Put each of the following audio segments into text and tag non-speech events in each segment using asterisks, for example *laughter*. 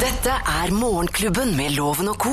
Dette er Morgenklubben med Loven og co.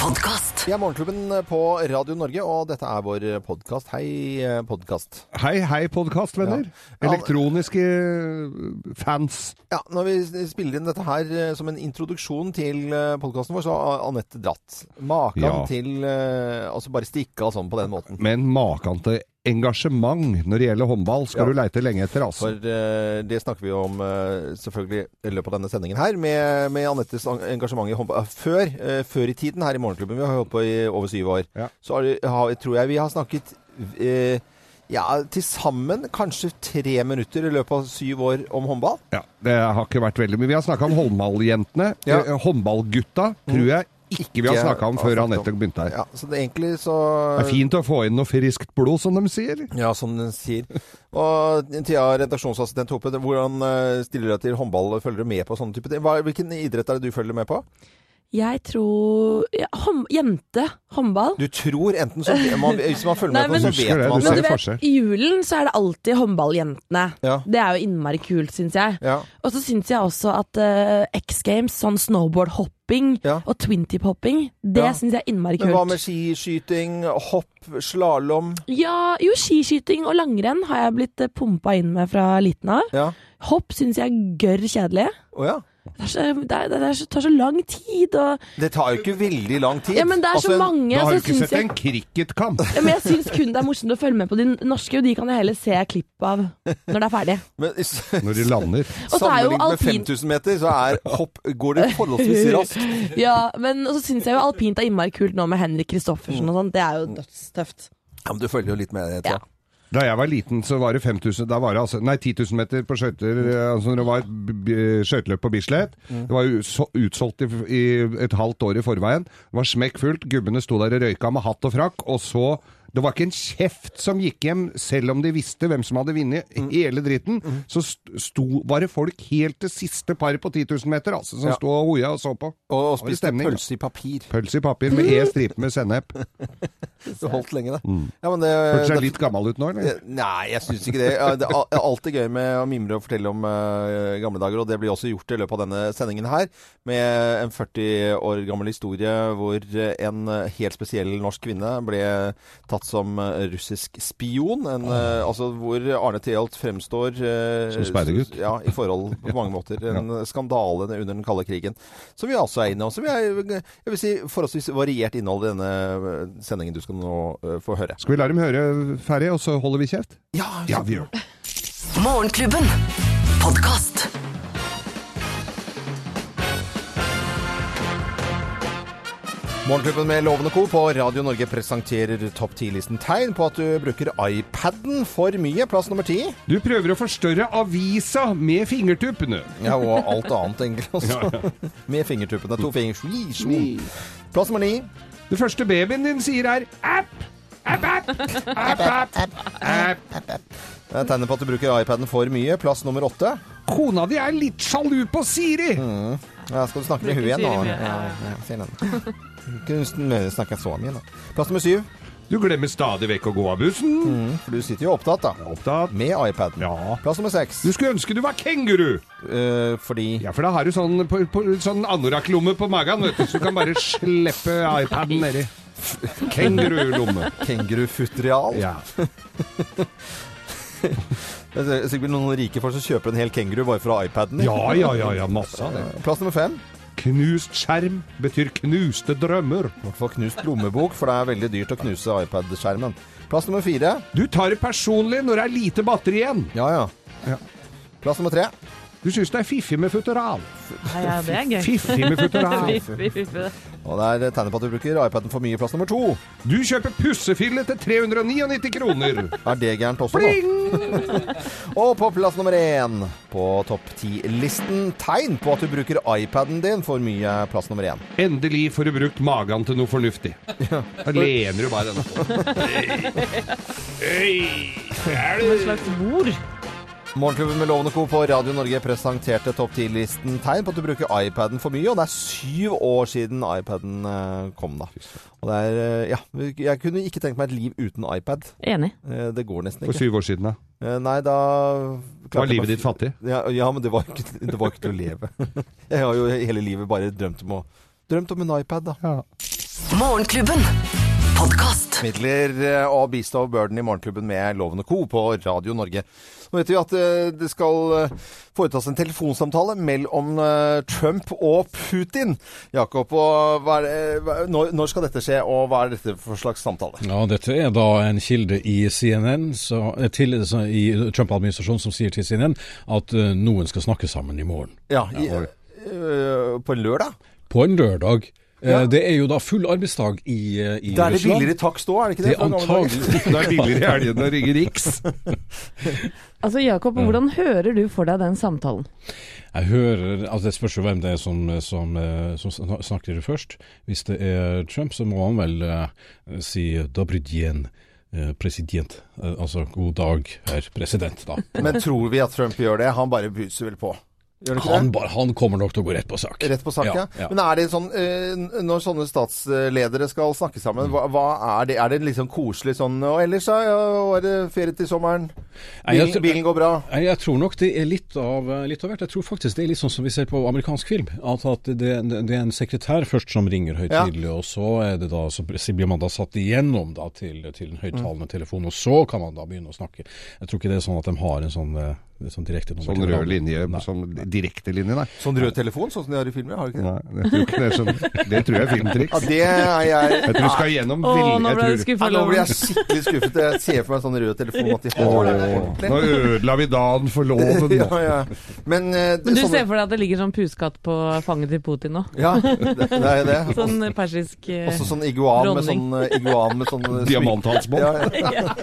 Podkast. Vi er Morgenklubben på Radio Norge, og dette er vår podkast. Hei, podkast. Hei, hei, podkastvenner. Ja. Elektroniske eh, fans. Ja, når vi spiller inn dette her eh, som en introduksjon til podkasten vår, så har Anette dratt. Makan Ja. til eh, Altså bare stikke av sånn på den måten. Men makan til engasjement når det gjelder håndball, skal Ja. du leite lenge etter, altså. For uh, det snakker vi om uh, selvfølgelig i løpet av denne sendingen her, med, med Anettes engasjement i håndball. Før, uh, før i tiden her i Morgenklubben, vi har holdt på i over syv år, Ja. så har, tror jeg vi har snakket ja, til sammen kanskje tre minutter i løpet av syv år om håndball. Ja, det har ikke vært veldig mye. Vi har snakka om håndballjentene. Ja. Mm. Håndballgutta tror jeg ikke vi har snakka om før. Anette begynte her. Ja, så det, egentlig så Det er fint å få inn noe friskt blod, som de sier. Ja, som de sier. Og Thea, redaksjonsassistent Hope, hvordan eh, stiller du deg til håndball? Følger du med på sånne type ting? Hvilken idrett er det du følger med på? Jeg tror ja, hånd, Jente. Håndball. Du tror enten så man, Hvis man følger Nei, med på men- det, så vet det, man Men du vet. I julen så er det alltid håndballjentene. Ja. Det er jo innmari kult, syns jeg. Ja. Og så syns jeg også at uh, X Games, sånn snowboardhopping Ja. og twintip-hopping, det Ja. syns jeg er innmari kult. Men hva med skiskyting, hopp, slalåm? Ja, jo, skiskyting og langrenn har jeg blitt uh, pumpa inn med fra liten av. Ja. Hopp syns jeg er gørr kjedelig. Oh, ja. Det, er så, det, er, det er så, tar så lang tid, og Det tar jo ikke veldig lang tid. Ja, men det er Altså, så mange, Da har du ikke sett jeg en cricketkamp. ja, men jeg syns kun det er morsomt å følge med på de norske, og de kan jeg heller se klipp av når det er ferdig. Men Når de lander. Sammenlignet sammenlignet med 5000 meter, så er hopp går det forholdsvis *laughs* raskt. Ja, men så syns jeg jo alpint er innmari kult nå med Henrik Kristoffersen og sånn. Det er jo dødstøft. Ja, men du følger jo litt med, Ja. Da jeg var liten, så var det 5000 Da var det altså Nei, 10 000 meter på skøyter. eh, Altså det var skøyteløp på Bislett. Det var utsolgt i, i et halvt år i forveien. Det var smekkfullt. Gubbene sto der og røyka med hatt og frakk. Og så Det var ikke en kjeft som gikk hjem, selv om de visste hvem som hadde vunnet hele dritten. Så sto, var det folk helt til siste par på 10 000 meter, altså, som Ja. sto og hoia og så på. Og og spiste pølse i papir. Pølse i papir med *laughs* E stripe med sennep. Du holdt lenge, det. Ja, men det Hørtes seg litt gammel ut nå, eller? Eh, Nei, jeg syns ikke det. Ja, Det er alltid gøy med å mimre og fortelle om uh, gamle dager, og det blir også gjort i løpet av denne sendingen her, med en 40 år gammel historie hvor en eh, helt spesiell norsk kvinne ble tatt som eh, russisk spion. En, eh, altså hvor Arne Treholt fremstår eh, Som speidergutt. Ja, i forhold på mange *laughs* måter. En skandale under den kalde krigen. Som vi også er inne i. Som vi er, jeg vil si, forholdsvis variert innhold i denne sendingen du skal nå uh, få høre. Skal vi la dem høre ferdig, og så holder vi kjeft? Ja, Ja, vi gjør det. Morgenklubben. Podkast. Morgenklubben med Lovende Co. på Radio Norge presenterer topp 10-listen tegn på at du bruker iPaden for mye. Plass nummer ti. Du prøver å forstørre avisa med fingertuppene. Ja, og alt annet, egentlig. *laughs* Også. Med fingertuppene. To fingre. Plass nummer ni. Det første babyen din sier er app, app, app, app, app, app. Det er tegnet på at du bruker iPaden for mye. Plass nummer åtte. Kona di er litt sjalu på Siri. Ja, skal du snakke med hun igjen nå? Ja, Ja, ja. Kunne snakke så mye, da. Plass nummer syv. Du glemmer stadig vekk å gå av bussen. For du sitter jo opptatt, da. Opptatt. Med iPaden. Ja. Plass nummer seks. Du skulle ønske du var kenguru. Uh, fordi Ja, for da har du sånn, på, på, sånn anorakklomme på magen, vet du, så du kan bare slippe iPaden nedi. Kengurulomme. Kengurufutterial. Ja. *laughs* Det er sikkert noen rike folk som kjøper en hel kenguru bare for å ha iPaden. ja, ja, ja, ja, masse av det. Plass nummer fem. Knust skjerm betyr knuste drømmer. I hvert fall knust lommebok, for det er veldig dyrt å knuse iPad-skjermen. Plass nummer fire. Du tar det personlig når det er lite batteri igjen. Ja, ja. Ja. Plass nummer tre. Du syns det er fiffig med futteral. Ja, ja, det er gøy. Fiffig med futteral. *laughs* Og det er tegnet på at du bruker iPaden for mye. Plass nummer to. Du kjøper pussefille til 399 kroner. *laughs* Er det gærent også, da? *laughs* Og på plass nummer én på topp ti-listen tegn på at du bruker iPaden din for mye. Plass nummer én. Endelig får du brukt magen til noe fornuftig. Ja. Da lener du bare denne på. *laughs* Hei, er Som En slags bord. Morgenklubben med Lovende Co. på Radio Norge presenterte topp 10-listen tegn på at du bruker iPaden for mye, og det er syv år siden iPaden eh, kom, da. Og det er eh, Ja, jeg kunne ikke tenkt meg et liv uten iPad. Enig. Eh, Det går nesten ikke. For syv år siden, da. Nei, da Var livet ditt fattig? *laughs* Ja, ja men det var ikke, det var ikke til å leve. *laughs* Jeg har jo hele livet bare drømt om, å, drømt om en iPad, da. Ja. Morgenklubben. Podkast. Midler og bistå Burden i Morgenklubben med Loven og Co. på Radio Norge. Nå vet vi at eh, det skal eh, foretas en telefonsamtale mellom eh, Trump og Putin. Jakob, og er, når, skal dette skje, og hva er dette for slags samtale? Ja, dette er da en kilde i CNN, så, til, så, i Trump-administrasjonen som sier til CNN at noen skal snakke sammen i morgen. Ja, i, eh, på en lørdag? På en lørdag. Eh, Ja. Det er jo da full arbeidsdag i, eh, i Da er det Russland. billigere takst òg, er det ikke Det det? er antagelig *laughs* Det er billigere i helgene enn ringe Riks. *laughs* Altså, Jakob, hvordan hører du for deg den samtalen? Jeg hører altså Det spørs jo hvem det er som, som, eh, som snakker først. Hvis det er Trump, så må han vel uh, si 'Dobrydjen'. eh, president'. Eh, altså 'god dag, herr president', da. Men tror vi at Trump gjør det? Han bare buser vel på. Han Han, kommer nok til å gå rett på sak. Rett på sak, ja. Ja. Men er det sånn eh, Når sånne statsledere skal snakke sammen, hva, hva er det? Er det liksom koselig sånn Og ellers, da? Ja, er det ferie til sommeren? Bilen, tror- bilen går bra? Jeg, Jeg tror nok det er litt av, litt av hvert. Jeg tror faktisk det er litt sånn som vi ser på amerikansk film. At, at det, det er en sekretær først som ringer høytidelig, og så er det da, så blir man da satt igjennom da til, til en høyttalende telefon, og så kan man da begynne å snakke. Jeg tror ikke det er sånn at de har en sånn, eh, sånn direkte nummer Sånn rød linje, Nei. sånn direktelinje, nei. Sånn rød telefon, sånn som de har i filmer? Har de ikke det? nei. Jeg tror ikke det sånn. Det tror jeg er Ja, filmtriks. det er jeg Jeg tror du skal gjennom Å, veldig nå ble du skuffa, Nå blir jeg skikkelig skuffet. Jeg ser for meg sånn rød telefon at de har det Nå ødela vi dagen for loven. *laughs* Ja, ja. Men, eh, det, Men du sånne- ser for deg at det ligger sånn puskatt på fanget til Putin nå? Ja, det, det er det. *laughs* Sånn persisk eh, Også sånn iguan med sånn, eh, iguan med sånn Diamanthalsbånd. Ja, ja.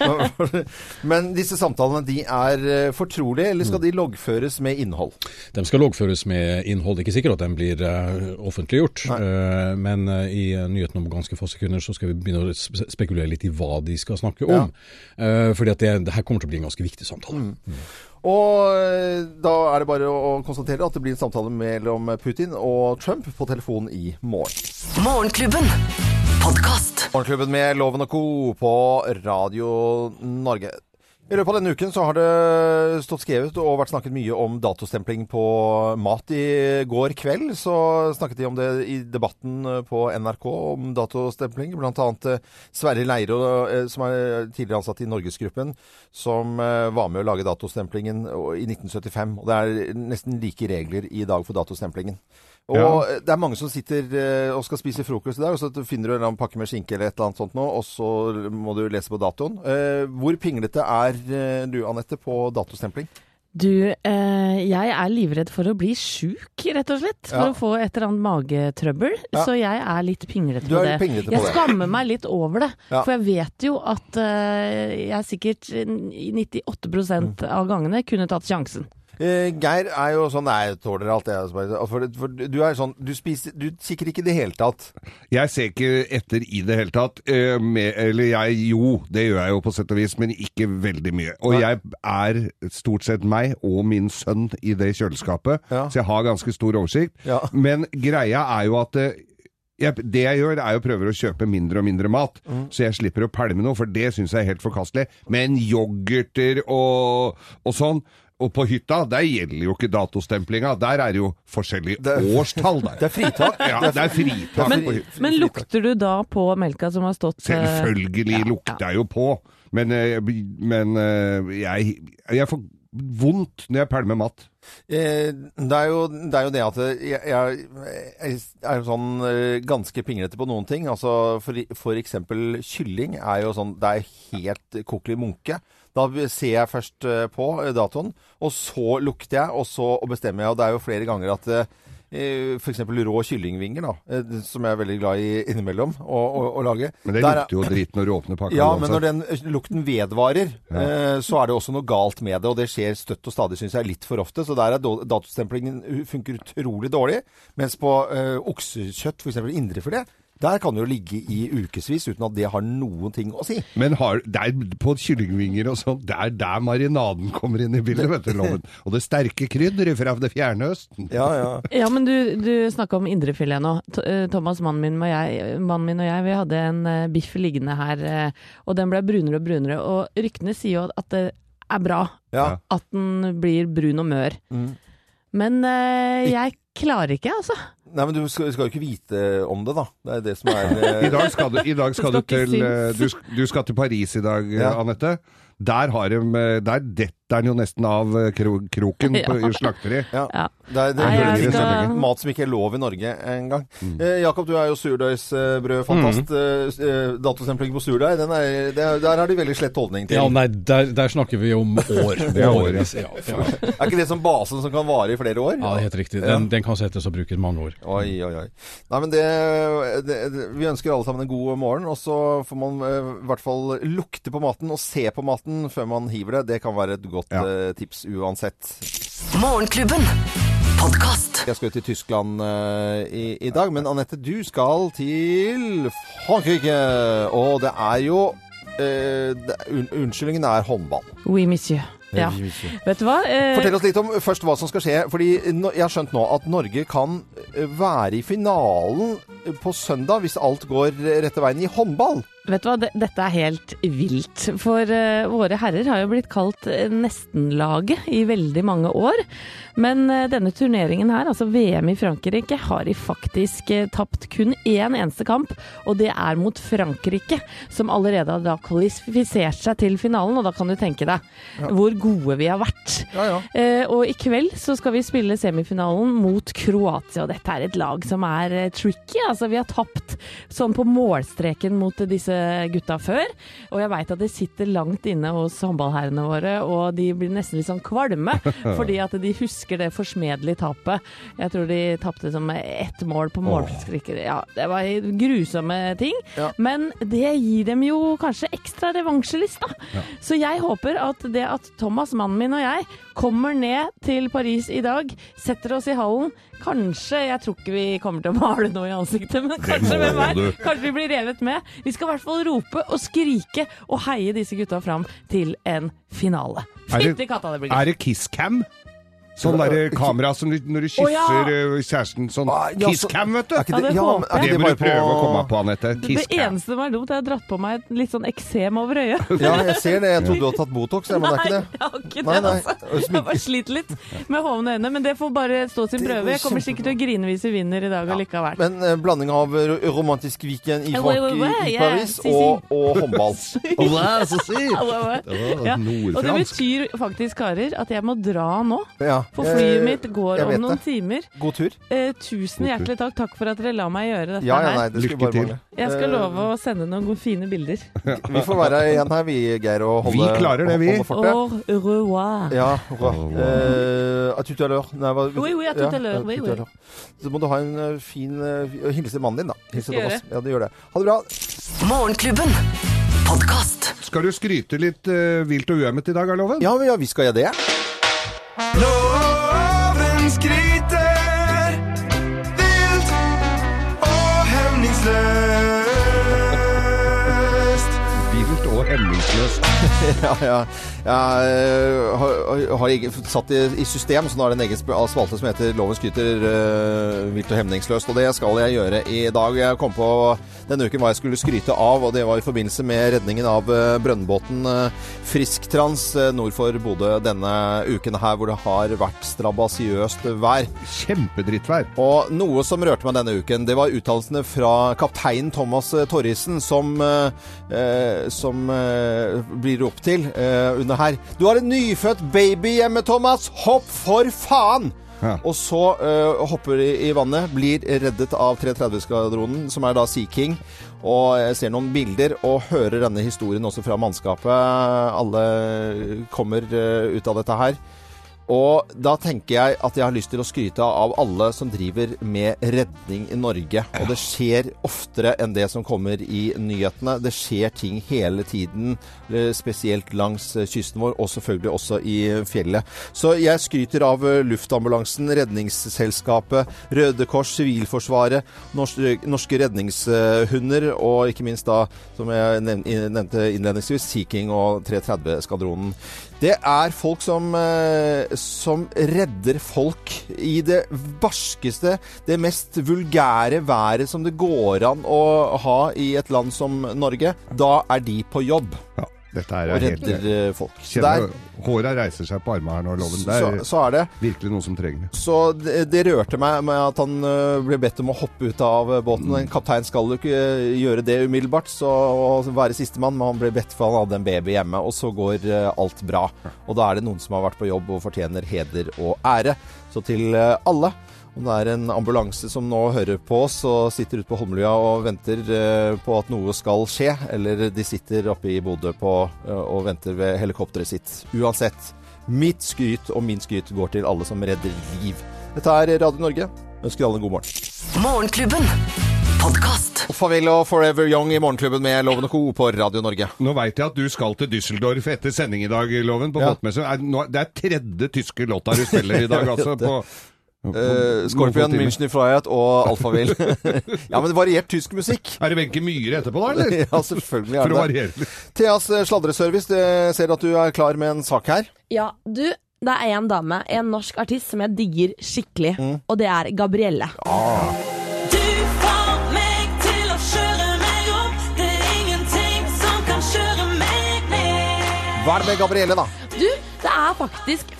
*laughs* Men disse samtalene, de er eh, fortrolige, eller skal de loggføres med innhold? De skal loggføres med innhold. Det er Ikke sikkert at de blir eh, offentliggjort, Nei. men eh, i uh, nyheten om ganske få sekunder så skal vi begynne å spekulere litt i hva de skal snakke om. Ja. fordi at det, det her kommer til å bli en ganske viktig samtale. Og eh, da er det bare å konstatere at det blir en samtale mellom Putin og Trump på telefon i morgen. Morgenklubben. Podcast. Morgenklubben med Loven og Co. på Radio Norge. I løpet av denne uken så har det stått skrevet og vært snakket mye om datostempling på mat. I går kveld så snakket de om det i debatten på NRK om datostempling. Blant annet eh, Sverre Leiro, eh, som er tidligere ansatt i Norgesgruppen, som eh, var med å lage datostemplingen i 1975. Og det er nesten like regler i dag for datostemplingen. Og Ja. det er mange som sitter eh, og skal spise frokost i dag, og så finner du en pakke med skinke eller et eller annet sånt nå, og så må du lese på datoen. Eh, hvor pinglete er eh, du, Anette, på datostempling? Du, eh, jeg er livredd for å bli sjuk, rett og slett. For Ja. å få et eller annet magetrøbbel. Ja. Så jeg er litt pinglete Du på er det. pinglete på jeg det. skammer meg litt over det. Ja. For jeg vet jo at eh, jeg sikkert i 98% av gangene kunne tatt sjansen. Eh, Geir er jo sånn Nei, jeg tåler alt, jeg. Altså, For, for du er sånn Du spiser Du kikker ikke i det hele tatt. Jeg ser ikke etter i det hele tatt. eh, med, eller jeg Jo, det gjør jeg jo på sett og vis, men ikke veldig mye. Og Nei. jeg er stort sett meg og min sønn i det kjøleskapet, Ja. så jeg har ganske stor oversikt. Ja. Men greia er jo at eh, jeg, det jeg gjør, er jo prøver å kjøpe mindre og mindre mat, Mm. så jeg slipper å pælme noe, for det syns jeg er helt forkastelig. Men yoghurter og, og sånn og på hytta, der gjelder jo ikke datostemplinga. Der er jo forskjellige Det er- årstall der. *laughs* Det er fritak. Ja, det er fritak. Men, på hytta. men lukter du da på melka som har stått eh, Selvfølgelig ja, lukter jeg jo på, men, eh, men eh, jeg, jeg får vondt når jeg pælmer mat. Eh, det, er jo, det er jo det at jeg, jeg, jeg er jo sånn ganske pinglete på noen ting. Altså for, for eksempel kylling er jo sånn Det er helt kokelig munke. Da ser jeg først eh, på eh, datoen, og så lukter jeg, og så bestemmer jeg. Og det er jo flere ganger at eh, F.eks. rå kyllingvinger, da, som jeg er veldig glad i innimellom å, å, å lage. Men det er- lukter jo dritt når du åpner pakka. ja, men når den lukten vedvarer, ja. så er det også noe galt med det. Og det skjer støtt og stadig, syns jeg, litt for ofte. Så der er datostemplingen funker utrolig dårlig. Mens på ø, oksekjøtt, f.eks. indrefilet, Der kan det jo ligge i ukevis uten at det har noen ting å si. Men har, der, på kyllingvinger og sånn, det er der marinaden kommer inn i bildet, vet du, Loven. Og det sterke krydder fra det fjerne østen. Ja, ja. Ja, men du, du snakka om indrefilet nå. Eh, Thomas, mannen min, og jeg, mannen min og jeg, vi hadde en eh, biff liggende her, eh, og den ble brunere og brunere. Og ryktene sier jo at det er bra ja. at den blir brun og mør. Mm. Men eh, jeg klarer ikke, altså. Nei, men du skal, skal jo ikke vite om det, da. Det er det som er *laughs* eh, I dag skal du, i dag skal du skal du til eh, du, du skal til Paris i dag, Ja. Anette. Der, har de, eh, der detter den jo nesten av eh, kro, kroken *laughs* på, i slakteri. Ja. Ja. Det er, det er jeg skal- mat som ikke er lov i Norge engang. Mm. Eh, Jakob, du er jo surdøysbrødfantast. Fantast. Eh, eh, datostempling på surdeig, er, er- der har de veldig slett holdning til. Ja, nei, der, der snakker vi om år. *laughs* Det er år, ja. Ja. Er ikke det som basen som kan vare i flere år? ja, det er helt riktig. Den, den kan settes og brukes mange år. Oi, oi, oi. Nei, men det, det, det Vi ønsker alle sammen en god morgen, og så får man eh, i hvert fall lukte på maten og se på maten før man hiver det. Det kan være et godt Ja. eh, tips uansett. Morgenklubben. Podcast. Jeg skal til Tyskland uh, i, i dag, men Anette, du skal til Frankrike. Og det er jo uh, det, un, Unnskyldningen er håndball. Oui, monsieur. Ja. Vet du hva? Eh, Fortell oss litt om først hva som skal skje. fordi Jeg har skjønt nå at Norge kan være i finalen på søndag hvis alt går rette veien i håndball. Vet du hva, dette er helt vilt. For eh, våre herrer har jo blitt kalt eh, nestenlaget i veldig mange år. Men eh, denne turneringen her, altså VM i Frankrike, har de faktisk tapt kun én eneste kamp. Og det er mot Frankrike, som allerede har da kvalifisert seg til finalen. Og da kan du tenke deg hvor gode vi har vært. Ja, ja. Og i kveld så skal vi spille semifinalen mot Kroatia, og dette er et lag som er tricky. Altså, vi har tapt sånn på målstreken mot disse gutta før, og jeg veit at det sitter langt inne hos håndballherrene våre, og de blir nesten litt sånn kvalme, *laughs* fordi at de husker det forsmedelige tapet. Jeg tror de tapte som ett mål på målskrikker. Ja, det var grusomme ting, Ja. men det gir dem jo kanskje ekstra revansjelyst, da. Så jeg håper at det at Thomas, mannen min og jeg kommer ned til Paris i dag, setter oss i hallen Kanskje, jeg tror ikke vi kommer til å male noe i ansiktet, men kanskje med Kanskje vi blir revet med. Vi skal i hvert fall rope og skrike og heie disse gutta fram til en finale. Er det- Fytti katta, det blir gøy. Er det kisscam? Sånn derre kamera som du, når du ja. kysser eh, kjæresten. Sånn Ah, ja, så- kisscam, vet du. Er ikke Ja, det ja, men det, Det må du prøve å komme på, Anette. Det, det eneste som er dumt, er at jeg har dratt på meg et litt sånn eksem over øyet. *laughs* Ja, jeg ser det. Jeg trodde du hadde tatt Botox, men det er ikke det. jeg har ikke Nei, det, altså. Jeg bare sliter litt med hovne øyne, men det får bare stå sin prøve. Jeg kommer sikkert til å grine hvis vi vinner i dag allikevel. Men uh, blanding av romantisk weekend i, Frank i Paris og, og håndball. *laughs* Au. Og det betyr faktisk, karer, at jeg må dra nå. Ja. For flyet Eh, mitt går om noen det. timer. God tur. Eh, tusen God tur. hjertelig takk. Takk for at dere la meg gjøre dette Ja, ja, nei, det her. Lykke til. Jeg skal Eh, love å sende noen gode, fine bilder. *laughs* Vi får være igjen her, vi, Geir, og holde Vi klarer det, vi. Au revoir. Ja. Eh, à tout à l'heure. Oui, oui, à tout à l'heure, oui, oui. Så må du ha en fin uh, Hilse mannen din, da. Hilse til oss. Ja, du gjør det. Ha det bra. Morgenklubben. Podcast. Skal du skryte litt uh, vilt og uemmet i dag, er loven? Ja, ja, vi skal gjøre det. Loven og hemningsløst. *laughs* Ja, ja. Jeg eh, har, har satt i, i system, så nå er det en egen spalte som heter Loven skryter uh, vilt og hemningsløst. Og det skal jeg gjøre i dag. Jeg kom på denne uken hva jeg skulle skryte av, og det var i forbindelse med redningen av uh, brønnbåten eh, Frisktrans eh, nord for Bodø denne uken her, hvor det har vært strabasiøst vær. Kjempedrittvær. Og noe som rørte meg denne uken, det var uttalelsene fra kaptein Thomas eh, Torrisen, som, eh, eh, som eh, blir ropt til eh, under her. Du har en nyfødt baby hjemme, Thomas! Hopp for faen! Ja. Og så uh, hopper de i vannet, blir reddet av 330-skvadronen, som er da Sea King. Og jeg ser noen bilder og hører denne historien også fra mannskapet. Alle kommer uh, ut av dette her. Og da tenker jeg at jeg har lyst til å skryte av alle som driver med redning i Norge. Og det skjer oftere enn det som kommer i nyhetene. Det skjer ting hele tiden, eh, spesielt langs eh, kysten vår, og selvfølgelig også i fjellet. Så jeg skryter av eh, luftambulansen, Redningsselskapet, Røde Kors, Sivilforsvaret, norske, redningshunder, og ikke minst da, som jeg nevnte innledningsvis, Sea King og 330-skvadronen. Det er folk som, eh, som redder folk i det barskeste, det mest vulgære været som det går an å ha i et land som Norge. Da er de på jobb Ja, og er helt redder eh, folk. Så, Kjenner der, Håra reiser seg på armene her nå, Loven. Det er så er det. virkelig noe som trenger det. Så det, det rørte meg med at han ble bedt om å hoppe ut av ø, båten. En kaptein skal jo ikke gjøre det umiddelbart, så å være sistemann, men han ble bedt for han hadde en baby hjemme, og så går alt bra. Og da er det noen som har vært på jobb og fortjener heder og ære. Så til alle. Om det er en ambulanse som nå hører på oss og sitter ute på Holmlia og venter eh, på at noe skal skje, eller de sitter oppe i Bodø eh, og venter ved helikopteret sitt. Uansett, mitt skryt og min skryt går til alle som redder liv. Dette er Radio Norge. Ønsker alle en god morgen. Morgenklubben. Podkast. Farvel og Forever Young i Morgenklubben med Loven og Co. på Radio Norge. Nå veit jeg at du skal til Düsseldorf etter sending i dag, Loven, på Ja. båtmesse. Det er tredje tyske låta du spiller i dag, *laughs* altså. på... Uh, Scorpion. München Freiheit og Alphaville. *laughs* ja, men variert tysk musikk. Er det Wenche Myhre etterpå, da, eller? *laughs* ja, selvfølgelig er det det å variere. Theas eh, sladreservice, det ser at du er klar med en sak her. Ja, du, det er en dame, en norsk artist, som jeg digger skikkelig. Mm. Og det er Gabrielle. Du får meg til å kjøre meg opp. Det er ingenting som kan kjøre meg ned. Hva er det med Gabrielle, da? Du, det er faktisk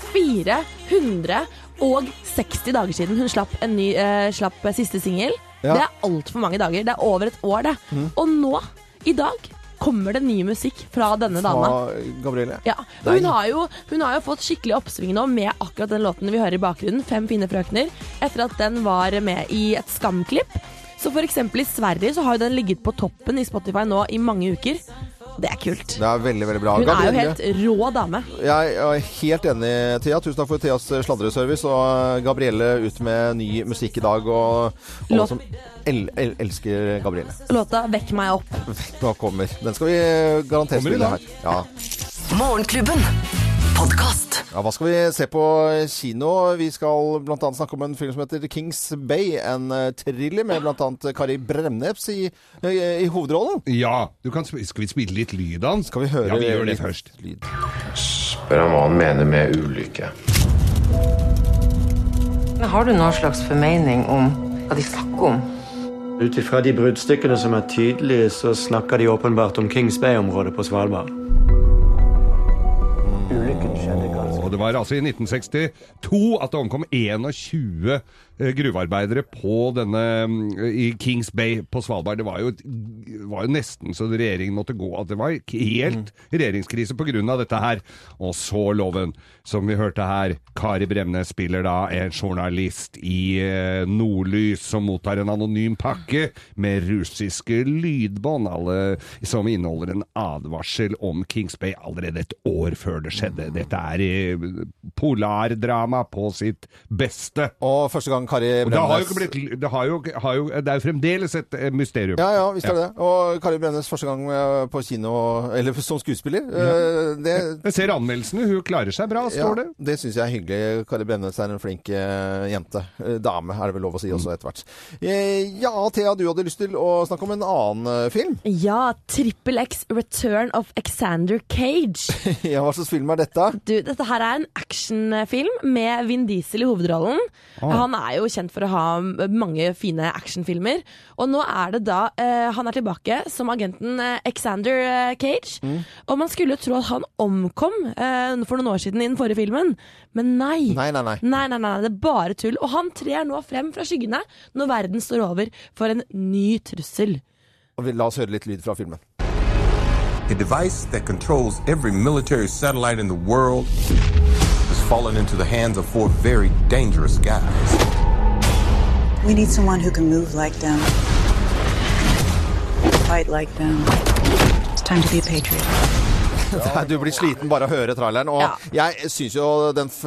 460 dager siden hun slapp, en ny, eh, slapp siste singel. Ja. Det er altfor mange dager. Det er over et år, det. Og nå, i dag, kommer det ny musikk fra denne dama. Fra Gabrielle. Ja, hun har, jo, hun har jo fått skikkelig oppsving nå med akkurat den låten vi hører i bakgrunnen, 'Fem fine frøkner', etter at den var med i et Skam-klipp. Så for eksempel i Sverige så har den ligget på toppen i Spotify nå i mange uker. Det er kult. Det er veldig, veldig bra. Hun er jo helt rå dame. Jeg er helt enig, Thea. Tusen takk for Theas sladreservice. Og Gabrielle ut med ny musikk i dag. Og alle Låt- som el el elsker Gabrielle. Låta 'Vekk meg opp'. Nå kommer. Den skal vi garantert spille her. Ja. Morgenklubben. Podkast. ja, Hva skal vi se på kino? Vi skal bl.a. snakke om en film som heter Kings Bay. En eh, thriller med bl.a. Kari Bremnes i, i, i hovedrollen. Ja, du kan, skal vi spille litt lyd av den? Skal vi høre Ja, vi gjør det litt først. lyd? Spør han hva han mener med ulykke. Men Har du noen slags formening om hva de snakker om? Ut ifra de bruddstykkene som er tydelige, så snakker de åpenbart om Kings Bay-området på Svalbard. Og det var altså i 1962 at det omkom 21 eh, gruvearbeidere på denne mm, i Kings Bay på Svalbard. Det var jo, var jo nesten så regjeringen måtte gå. At det var helt regjeringskrise på grunn av dette her. Og så loven, som vi hørte her. Kari Bremnes spiller da en journalist i eh, Nordlys som mottar en anonym pakke med russiske lydbånd, alle som inneholder en advarsel om Kings Bay allerede et år før det skjedde. Dette er eh, polardrama på sitt beste. Og første gang Kari Og det har jo ikke blitt Det, har jo, har jo, det er jo fremdeles et eh, mysterium. Ja, ja, visst er det det. Og Kari Bremnes første gang eh, på kino, eller som skuespiller. Ja. Det, Jeg ser anmeldelsene. Hun klarer seg bra, ja, står det. det syns jeg er hyggelig. Kari Bremnes er en flink eh, jente. Eh, dame, er det vel lov å si også etter hvert. Eh, ja, Thea, du hadde lyst til å snakke om en annen eh, film. Ja, Trippel X Return of Exander Cage. *laughs* ja, Hva slags film er dette? Du, dette her er en actionfilm med Vin Diesel i hovedrollen. Han er jo kjent for å ha mange fine actionfilmer. Og nå er det da uh, Han er tilbake som agenten eh, Alexander eh, Cage. Og man skulle tro at han omkom uh, for noen år siden i den forrige filmen, men nei. Nei, nei, nei. Nei, nei, nei, det er bare tull. Og han trer nå frem fra skyggene når verden står over for en ny trussel. Og vi- La oss høre litt lyd fra filmen. A device that controls every military satellite in the world has fallen into the hands of four very dangerous guys. We need someone who can move like them, fight like them. It's time to be a patriot. *laughs* Nei, Du blir sliten bare av å høre traileren. Og jeg syns jo den f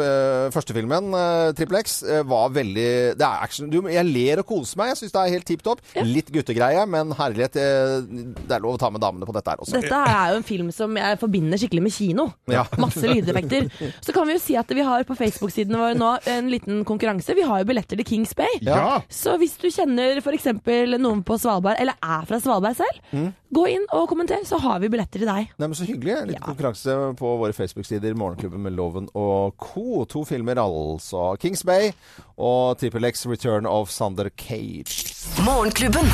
første filmen, uh, Triple X, eh, var veldig Det er action. Du, jeg ler og koser meg. Jeg syns det er helt tipp topp. Litt guttegreie, men herlighet, eh, det er lov å ta med damene på dette her også. Dette er jo en film som jeg forbinder skikkelig med kino. Ja. Masse lydeffekter. Så kan vi jo si at vi har på Facebook-sidene våre nå en liten konkurranse. Vi har jo billetter til Kings Bay. Ja. Så hvis du kjenner f.eks. noen på Svalbard, eller er fra Svalbard selv, Mm. gå inn og kommenter, så har vi billetter til deg. Nei, men Så hyggelig. En ja. konkurranse på våre Facebook-sider. Morgenklubben med Loven og co. To filmer altså. Kings Bay og Triple X Return of Sander Cage. Morgenklubben.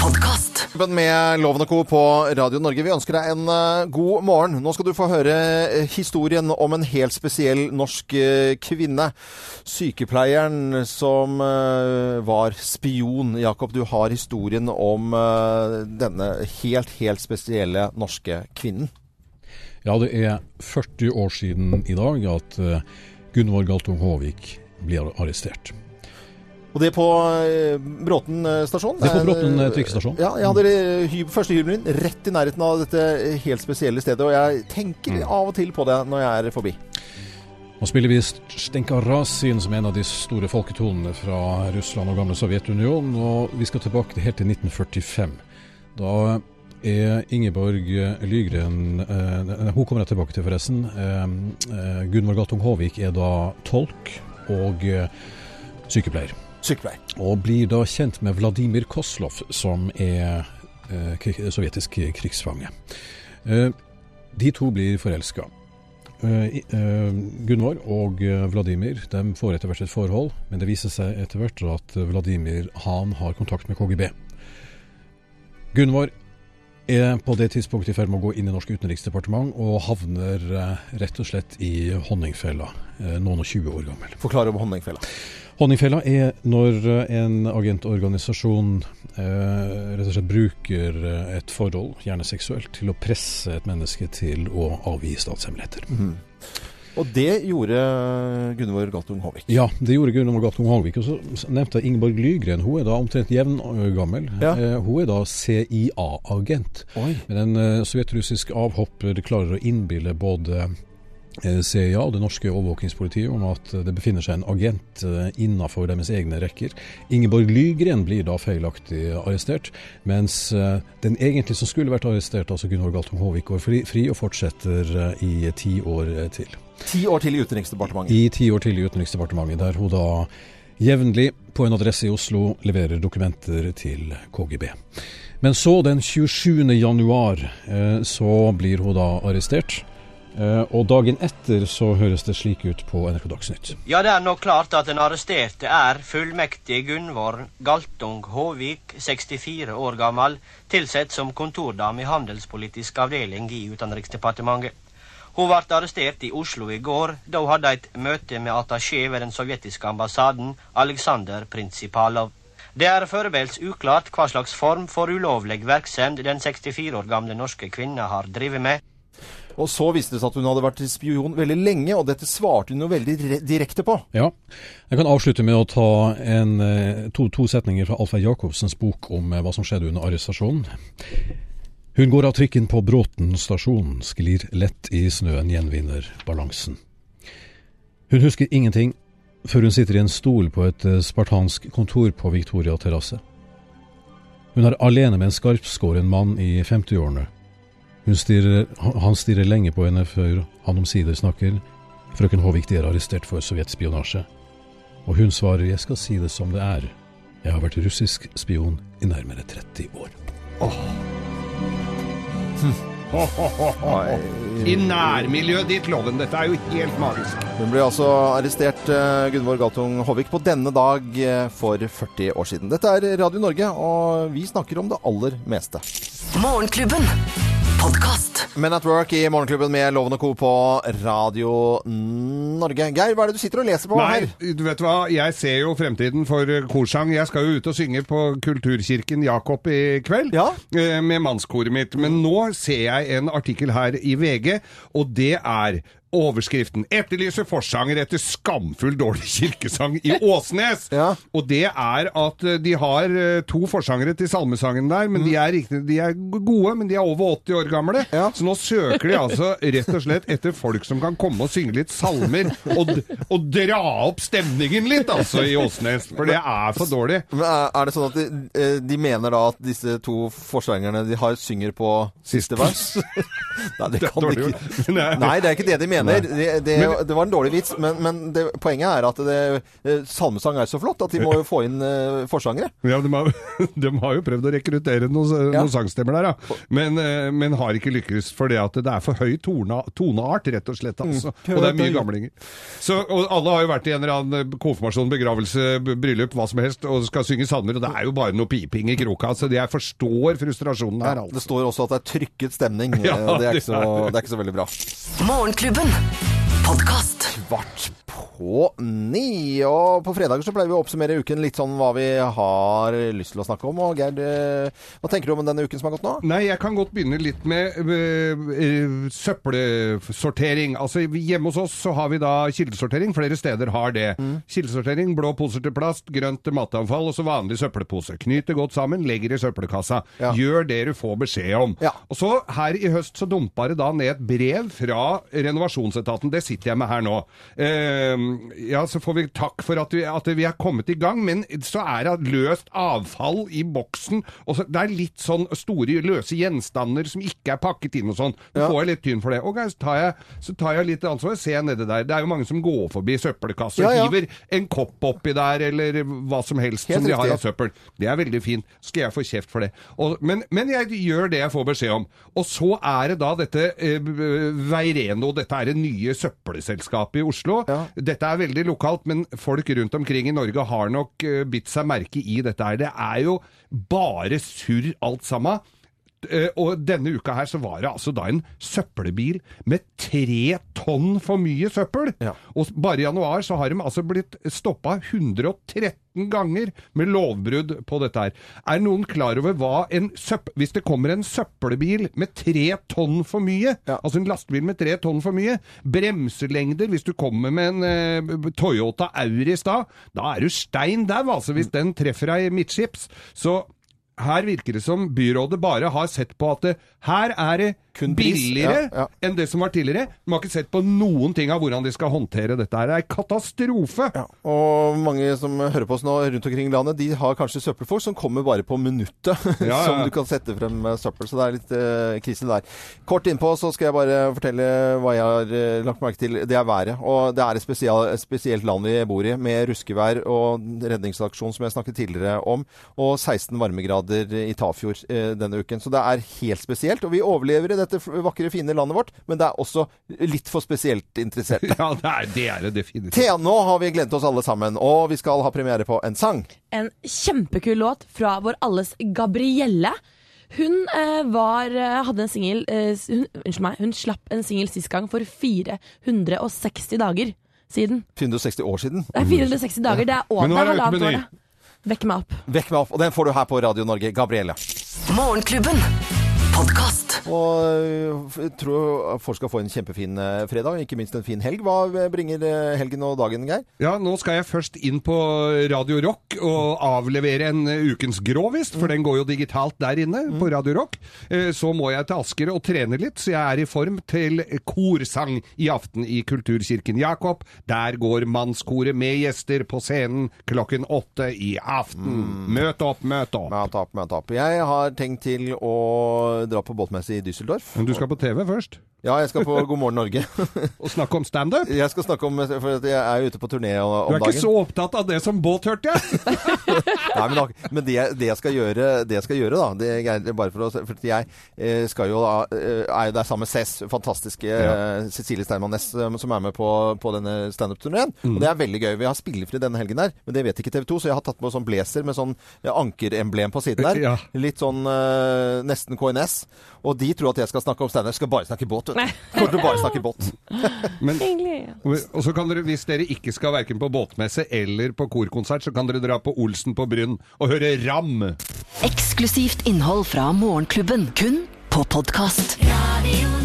Podkast. Med Loven og Co. på Radio Norge. Vi ønsker deg en eh, god morgen. Nå skal du få høre eh, historien om en helt spesiell norsk eh, kvinne. Sykepleieren som var spion. Jakob, du har historien om denne helt, helt spesielle norske kvinnen. Ja, det er 40 år siden i dag at eh, Gunvor Galtung Håvik blir arrestert. Og det på eh, Bråten eh, stasjon? Det er på Bråten, trikkestasjon. Ja, jeg hadde hy første hybelen min rett i nærheten av dette helt spesielle stedet. Og jeg tenker Mm. av og til på det når jeg er forbi. Nå spiller vi Stenka Rasin, som en av de store folketonene fra Russland og gamle Sovjetunionen. Og vi skal tilbake helt til 1945. Da er Ingeborg Lygren eh, Hun kommer jeg tilbake til, forresten. Eh, eh, Gunvor Galtung Håvik er da tolk og eh, sykepleier. Sykepleier. Og blir da kjent med Vladimir Koslov, som er eh, sovjetisk krigsfange. Eh, de to blir forelska. Gunvor og Vladimir de får etter hvert et forhold, men det viser seg etter hvert at Vladimir han har kontakt med KGB. Gunvor er på det tidspunktet i ferd med å gå inn i norsk utenriksdepartement og havner eh, rett og slett i honningfella, eh, noen og 20 år gammel. Forklar om honningfella. Honningfella er når eh, en agentorganisasjon eh, rett og slett bruker et forhold, gjerne seksuelt, til å presse et menneske til å avgi statshemmeligheter. Mhm. Og det gjorde Gunvor Galtung Håvik. Ja, det gjorde Gunvor Galtung Håvik. Og så nevnte jeg Ingeborg Lygren. Hun er da omtrent jevngammel. Ja. Eh, hun er da CIA-agent. Men en eh, sovjetrussisk avhopper klarer å innbille både CIA og det norske overvåkingspolitiet om at eh, det befinner seg en agent innafor innenfor deres egne rekker. Ingeborg Lygren blir da feilaktig arrestert, mens eh, den egentlig som skulle vært arrestert, altså Gunvor Galtung Håvik, går fri, fri og fortsetter eh, i ti år eh, til. Ti år til i Utenriksdepartementet. I ti år til i Utenriksdepartementet, der hun da jevnlig på en adresse i Oslo leverer dokumenter til KGB. Men så, den 27. januar, eh, så blir hun da arrestert. Eh, og dagen etter så høres det slik ut på NRK Dagsnytt. Ja, det er nå klart at den arresterte er fullmektig Gunvor Galtung Håvik, 64 år gammel, tilsett som kontordame i Handelspolitisk avdeling i Utenriksdepartementet. Hun ble arrestert i Oslo i går, da hun hadde et møte med attaché ved den sovjetiske ambassaden, Aleksandr Prinsipalov. Det er foreløpig uklart hva slags form for ulovlig virksomhet den 64 år gamle norske kvinna har drevet med. Og så viste det seg at hun hadde vært spion veldig lenge, og dette svarte hun jo veldig direkte på. Ja. Jeg kan avslutte med å ta en, eh, to, to setninger fra Alfred Jacobsens bok om eh, hva som skjedde under arrestasjonen. Hun går av trikken på Bråten stasjon, sklir lett i snøen, gjenvinner balansen. Hun husker ingenting før hun sitter i en stol på et eh, spartansk kontor på Victoria terrasse. Hun er alene med en skarpskåren mann i 50-årene. Hun stirrer, han stirrer lenge på henne før han omsider snakker. Frøken Håvik, de er arrestert for sovjetspionasje. Og hun svarer, jeg skal si det som det er. Jeg har vært russisk spion i nærmere 30 år. I nærmiljøet ditt, Loven. Dette er jo helt magisk. Hun ble altså arrestert, eh, Gunvor Galtung Håvik, på denne dag eh, for 40 år siden. Dette er Radio Norge, og vi snakker om det aller meste. Morgenklubben. Podkast. Men at work i Morgenklubben med Loven og Co. på Radio Norge. Geir, hva er det du sitter og leser på Nei, her? du vet hva, jeg ser jo fremtiden for eh, korsang. Jeg skal jo ut og synge på Kulturkirken Jakob i kveld ja? med mannskoret mitt. Men nå ser jeg en artikkel her i VG, og det er Overskriften 'Etterlyser forsanger etter skamfull dårlig kirkesang i Åsnes'. Og det er at eh, de har eh, to forsangere til salmesangen der, men de, er riktig, de er gode, men de er over 80 år gamle. Så nå søker de altså rett og slett etter folk som kan komme og synge litt salmer, og, og dra opp stemningen litt, altså, i Åsnes. For det er for dårlig. Men er, er det sånn at de, eh, de mener da at disse to forsangerne de har synger på siste vers? *laughs* Nei, det kan ikke. det er- Nei, det er ikke det de mener. Nei. Det, det, Men- det var en dårlig vits, men, men det, poenget er at det, eh, salmesang er så flott at de må jo få inn uh, forsangere. Ja, de har, *laughs* de har jo prøvd å rekruttere noen, Ja. noen sangstemmer der, ja. Men, eh, men har ikke lykkes fordi at det er for høy tona, toneart, rett og slett. Altså. Mm. Og det er mye gamlinger. Så, og alle har jo vært i en eller annen konfirmasjon, begravelse, bryllup, hva som helst, og skal synge salmer, og det er jo bare noe piping i kroka. Så jeg forstår frustrasjonen her, Ja, altså. det står også at det er trykket stemning. *laughs* Ja, det, er ikke så, det er ikke så veldig bra. Morgenklubben. Podkast. Svart K9. Og på fredager så pleier vi å oppsummere uken litt sånn hva vi har lyst til å snakke om. Og Gerd, eh, hva tenker du om denne uken som har gått nå? Nei, jeg kan godt begynne litt med øh, søppelsortering. Altså hjemme hos oss så har vi da kildesortering. Flere steder har det. Mm. Kildesortering, blå poser til plast, grønt til matavfall og så vanlig søppelpose. knyter godt sammen, legger i søppelkassa. Ja. Gjør det du får beskjed om. Ja. Og så her i høst så dumpa det da ned et brev fra renovasjonsetaten. Det sitter jeg med her nå. Eh, ja, så får vi takk for at vi, at vi er kommet i gang, men så er det løst avfall i boksen. Og så, det er litt sånn store løse gjenstander som ikke er pakket inn og sånn. Så får jeg litt tynn for det. Ok, så tar jeg, så tar jeg litt ansvar. Ser jeg nedi der. Det er jo mange som går forbi søppelkasser og Ja, ja. hiver en kopp oppi der, eller hva som helst Helt som de har av søppel. Det er veldig fint. Skal jeg få kjeft for det. Og, men, men jeg gjør det jeg får beskjed om. Og så er det da dette eh, Veireno, dette er det nye søppelselskapet i Oslo. Dette er veldig lokalt, men folk rundt omkring i Norge har nok eh, bitt seg merke i dette her. Det er jo bare surr alt sammen. Eh, og denne uka her så var det altså da en søppelbil med tre tonn for mye søppel. Og bare i januar så har de altså blitt stoppa 113 ganger med lovbrudd på dette her. Er noen klar over hva en søpp... Hvis det kommer en søppelbil med tre tonn for mye, altså en lastebil med tre tonn for mye, bremselengder Hvis du kommer med en eh, Toyota Auris da, da er du stein dau, altså, hvis den treffer deg midtskips. Så her virker det som byrådet bare har sett på at det, her er det billigere ja, ja. enn det som var tidligere. De har ikke sett på noen ting av hvordan de skal håndtere dette. her. Det er katastrofe! Og mange som hører på oss nå rundt omkring i landet, de har kanskje søppelfolk som kommer bare på minuttet. *laughs* Ja, som du kan sette frem eh, søppel. Så det er litt uh, krise der. Kort innpå så skal jeg bare fortelle hva jeg har eh, lagt merke til. Det er været. Og det er et, spesial, et spesielt land vi bor i, med ruskevær og redningsaksjon som jeg snakket tidligere om. Og 16 varmegrader i Tafjord eh, denne uken. Så det er helt spesielt. Og vi overlever i dette vakre, fine landet vårt, men det er også litt for spesielt interesserte. *laughs* Ja, det er det, er det definitivt. Thea, nå har vi gledet oss alle sammen, og vi skal ha premiere på en sang. En kjempekul låt fra vår alles Gabrielle. Hun eh, var, eh, hadde en singel eh, Unnskyld meg, hun slapp en singel sist gang for 460 dager siden. 460 år siden. Det er 460 dager, det er det ute halvannet med år, Vekk meg opp. Vekk meg opp. Og den får du her på Radio Norge. Gabrielle. Morgenklubben. Podkast. Og øh, jeg tror folk skal få en kjempefin eh, fredag, ikke minst en fin helg. Hva bringer eh, helgen og dagen, Geir? Ja, nå skal jeg først inn på Radio Rock og avlevere en eh, ukens grovist, for den går jo digitalt der inne på Radio Rock. Eh, Så må jeg til Asker og trene litt, så jeg er i form til korsang i aften i Kulturkirken Jakob. Der går mannskoret med gjester på scenen klokken åtte i aften. Møt opp, møt opp. Møt opp, møt opp. Jeg har tenkt til å dra på båtmesse i Düsseldorf. Men du skal på TV først? Ja, jeg skal på *laughs* God morgen Norge. og snakke om standup? Jeg skal snakke om For jeg er jo ute på turné om dagen. Du er dagen. ikke så opptatt av det som båt, hørte jeg? *laughs* Nei, men, da- men det, det jeg skal gjøre, det jeg skal gjøre da det er bare for, å, for jeg eh, skal jo da eh, er jo der sammen med Cess, fantastiske ja. Cecilie Steinmann Næss, eh, som er med på, på denne standup-turneen. Mm. Og det er veldig gøy. Vi har spillefri denne helgen her, men det vet ikke TV 2, så jeg har tatt på sånn blazer med sånn ankeremblem på siden *laughs* der. Ja. Litt sånn eh, nesten KNS. Og de tror at jeg skal snakke om standup. Skal bare snakke båt. vet du. Kommer til å bare snakke båt. *laughs* Men, og så kan dere, hvis dere ikke skal verken på båtmesse eller på korkonsert, så kan dere dra på Olsen på Bryn og høre Ram. Eksklusivt innhold fra Morgenklubben. Kun på podkast. Radio